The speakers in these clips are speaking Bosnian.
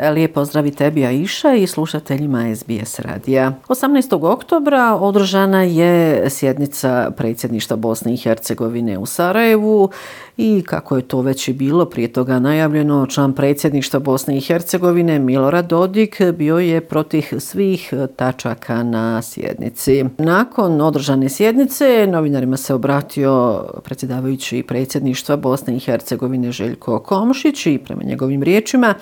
Lijep pozdrav i tebi Aisha i slušateljima SBS radija. 18. oktobra održana je sjednica predsjedništva Bosne i Hercegovine u Sarajevu i kako je to već i bilo prije toga najavljeno, član predsjedništva Bosne i Hercegovine Milorad Dodik bio je protiv svih tačaka na sjednici. Nakon održane sjednice novinarima se obratio predsjedavajući predsjedništva Bosne i Hercegovine Željko Komšić i prema njegovim riječima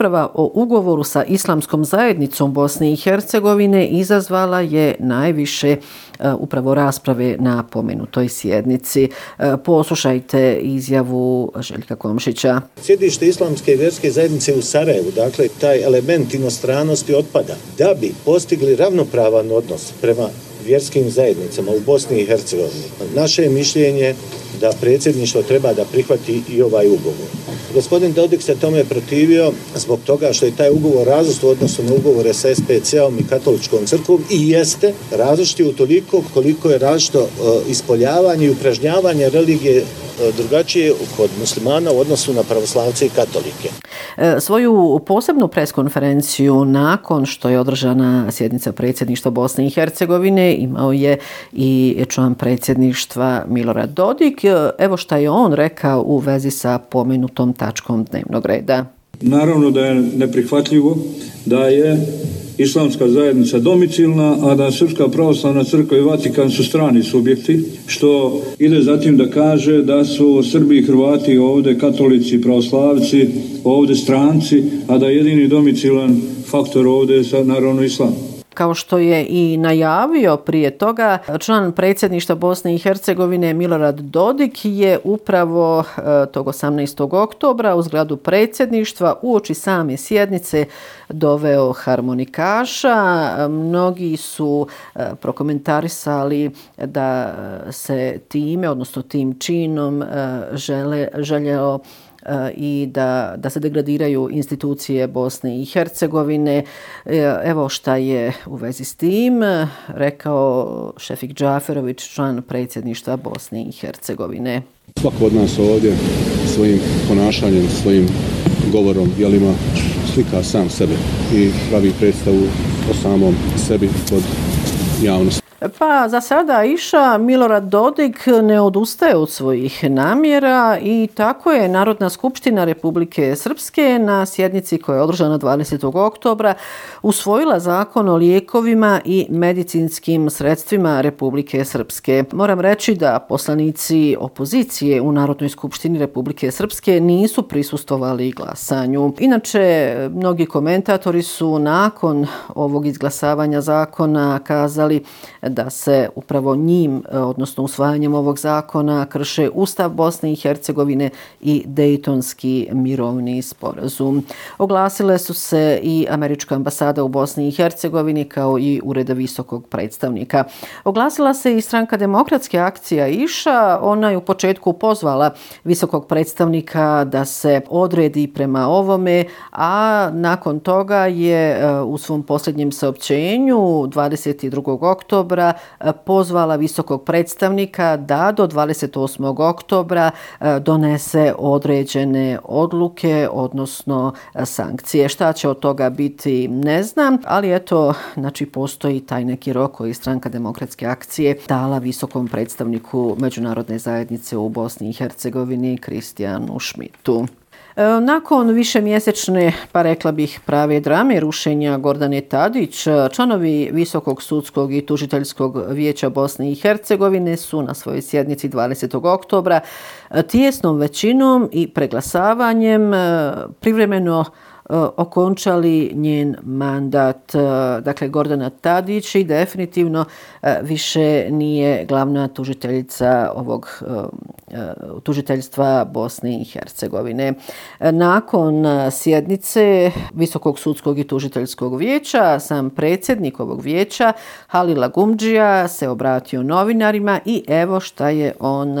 rasprava o ugovoru sa islamskom zajednicom Bosne i Hercegovine izazvala je najviše e, upravo rasprave na pomenutoj sjednici. E, poslušajte izjavu Željka Komšića. Sjedište islamske vjerske zajednice u Sarajevu, dakle, taj element inostranosti otpada. Da bi postigli ravnopravan odnos prema vjerskim zajednicama u Bosni i Hercegovini, naše je mišljenje da predsjedništvo treba da prihvati i ovaj ugovor. Gospodin Dodik se tome protivio zbog toga što je taj ugovor različit u odnosu na ugovore sa SPC-om i katoličkom crkvom i jeste različit u toliko koliko je različito e, ispoljavanje i upražnjavanje religije drugačije kod muslimana u odnosu na pravoslavce i katolike. E, svoju posebnu preskonferenciju nakon što je održana sjednica predsjedništva Bosne i Hercegovine imao je i član predsjedništva Milorad Dodik. E, evo šta je on rekao u vezi sa pomenutom tačkom dnevnog reda. Naravno da je neprihvatljivo da je islamska zajednica domicilna, a da Srpska pravoslavna crkva i Vatikan su strani subjekti, što ide zatim da kaže da su Srbi i Hrvati ovde katolici, pravoslavci, ovde stranci, a da jedini domicilan faktor ovde je naravno islam kao što je i najavio prije toga, član predsjedništva Bosne i Hercegovine Milorad Dodik je upravo e, tog 18. oktobra u zgradu predsjedništva u oči same sjednice doveo harmonikaša. Mnogi su e, prokomentarisali da se time, odnosno tim činom, e, žele, željeo E, i da, da se degradiraju institucije Bosne i Hercegovine. E, evo šta je u vezi s tim rekao Šefik Džaferović, član predsjedništva Bosne i Hercegovine. Svako od nas ovdje svojim ponašanjem, svojim govorom, jelima, slika sam sebe i pravi predstavu o samom sebi kod javnosti. Pa za sada Iša Milorad Dodik ne odustaje od svojih namjera i tako je Narodna skupština Republike Srpske na sjednici koja je održana 20. oktobra usvojila zakon o lijekovima i medicinskim sredstvima Republike Srpske. Moram reći da poslanici opozicije u Narodnoj skupštini Republike Srpske nisu prisustovali glasanju. Inače, mnogi komentatori su nakon ovog izglasavanja zakona kazali da se upravo njim, e, odnosno usvajanjem ovog zakona, krše Ustav Bosne i Hercegovine i Dejtonski mirovni sporazum. Oglasile su se i Američka ambasada u Bosni i Hercegovini kao i Ureda visokog predstavnika. Oglasila se i stranka demokratske akcija Iša. Ona je u početku pozvala visokog predstavnika da se odredi prema ovome, a nakon toga je e, u svom posljednjem saopćenju 22. oktobra oktobra e, pozvala visokog predstavnika da do 28. oktobra e, donese određene odluke, odnosno e, sankcije. Šta će od toga biti, ne znam, ali eto, znači, postoji taj neki rok koji stranka demokratske akcije dala visokom predstavniku Međunarodne zajednice u Bosni i Hercegovini, Kristijanu Šmitu. E, nakon više mjesečne, pa rekla bih, prave drame rušenja Gordane Tadić, članovi Visokog sudskog i tužiteljskog vijeća Bosne i Hercegovine su na svojoj sjednici 20. oktobra tijesnom većinom i preglasavanjem e, privremeno e, okončali njen mandat. Dakle, Gordana Tadić i definitivno više nije glavna tužiteljica ovog Eh, tužiteljstva Bosne i Hercegovine. Eh, nakon eh, sjednice Visokog sudskog i tužiteljskog vijeća, sam predsjednik ovog vijeća, Halila Gumđija, se obratio novinarima i evo šta je on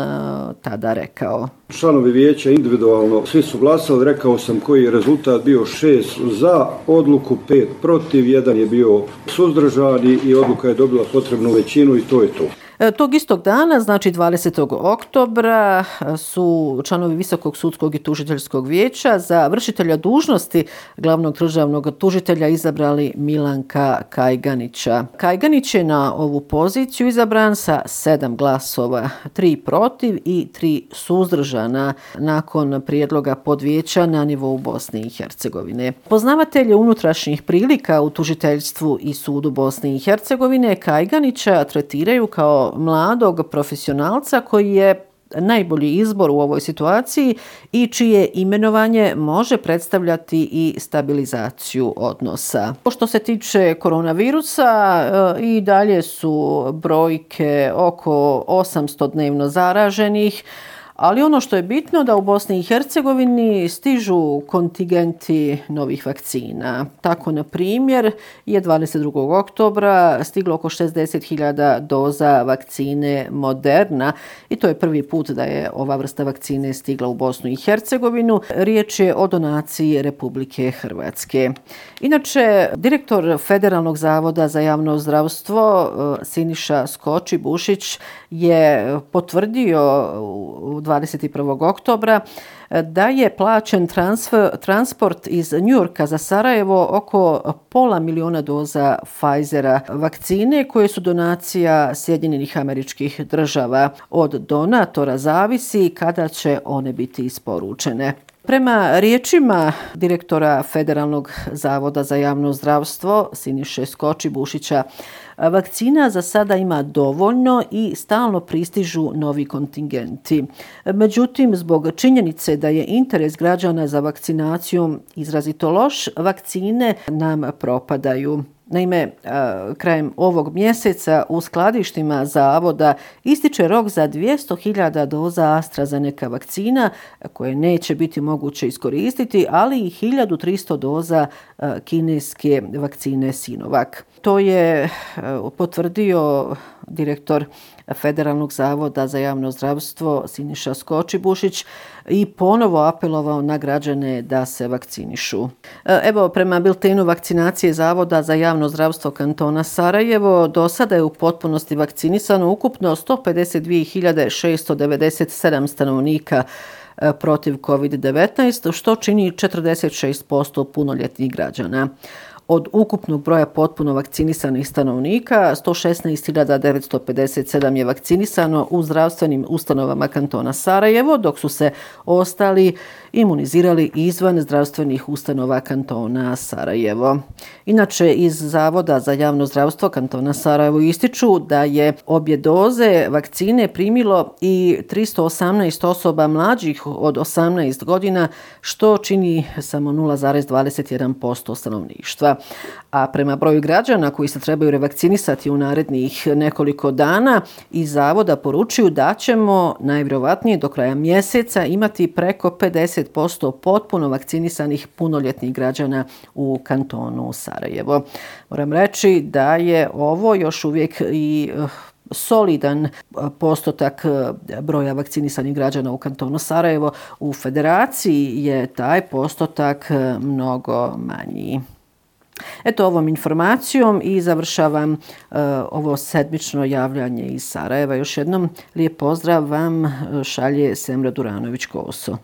tada rekao. Članovi vijeća individualno svi su glasali, rekao sam koji je rezultat bio šest za odluku, pet protiv, jedan je bio suzdržani i odluka je dobila potrebnu većinu i to je to. E, tog istog dana, znači 20. oktobra, su članovi Visokog sudskog i tužiteljskog vijeća za vršitelja dužnosti glavnog državnog tužitelja izabrali Milanka Kajganića. Kajganić je na ovu poziciju izabran sa sedam glasova, tri protiv i tri suzdržana nakon prijedloga podvijeća na nivou Bosne i Hercegovine. Poznavatelje unutrašnjih prilika u tužiteljstvu i sudu Bosne i Hercegovine Kajganića tretiraju kao mladog profesionalca koji je najbolji izbor u ovoj situaciji i čije imenovanje može predstavljati i stabilizaciju odnosa. Što se tiče koronavirusa, e, i dalje su brojke oko 800 dnevno zaraženih, Ali ono što je bitno da u Bosni i Hercegovini stižu kontingenti novih vakcina. Tako, na primjer, je 22. oktobra stiglo oko 60.000 doza vakcine Moderna i to je prvi put da je ova vrsta vakcine stigla u Bosnu i Hercegovinu. Riječ je o donaciji Republike Hrvatske. Inače, direktor Federalnog zavoda za javno zdravstvo e, Siniša Skoči-Bušić je potvrdio u 21. oktobra eh, da je plaćen transfer, transport iz Njurka za Sarajevo oko pola miliona doza Pfizera vakcine koje su donacija Sjedinjenih američkih država. Od donatora zavisi kada će one biti isporučene. Prema riječima direktora Federalnog zavoda za javno zdravstvo Siniše Skoči-Bušića, Vakcina za sada ima dovoljno i stalno pristižu novi kontingenti. Međutim, zbog činjenice da je interes građana za vakcinacijom izrazito loš, vakcine nam propadaju. Naime, e, krajem ovog mjeseca u skladištima zavoda ističe rok za 200.000 doza AstraZeneca vakcina koje neće biti moguće iskoristiti, ali i 1.300 doza e, kineske vakcine Sinovac. To je e, potvrdio direktor Federalnog zavoda za javno zdravstvo Siniša Skočibušić i ponovo apelovao na građane da se vakcinišu. E, evo, prema biltenu vakcinacije Zavoda za javno zdravstvo kantona Sarajevo, do sada je u potpunosti vakcinisano ukupno 152.697 stanovnika e, protiv COVID-19, što čini 46% punoljetnih građana od ukupnog broja potpuno vakcinisanih stanovnika, 116.957 je vakcinisano u zdravstvenim ustanovama kantona Sarajevo, dok su se ostali imunizirali izvan zdravstvenih ustanova kantona Sarajevo. Inače, iz Zavoda za javno zdravstvo kantona Sarajevo ističu da je obje doze vakcine primilo i 318 osoba mlađih od 18 godina, što čini samo 0,21% stanovništva. A prema broju građana koji se trebaju revakcinisati u narednih nekoliko dana, iz Zavoda poručuju da ćemo najvjerovatnije do kraja mjeseca imati preko 50% potpuno vakcinisanih punoljetnih građana u kantonu Sarajevo. Moram reći da je ovo još uvijek i eh, solidan eh, postotak eh, broja vakcinisanih građana u kantonu Sarajevo. U federaciji je taj postotak mnogo manji. Eto ovom informacijom i završavam uh, ovo sedmično javljanje iz Sarajeva. Još jednom lijep pozdrav vam eh, šalje Semra Duranović-Koso.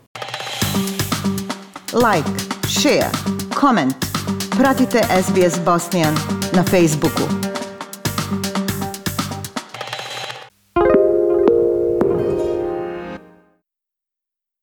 Like, share, comment. Pratite SBS Bosnian na Facebooku.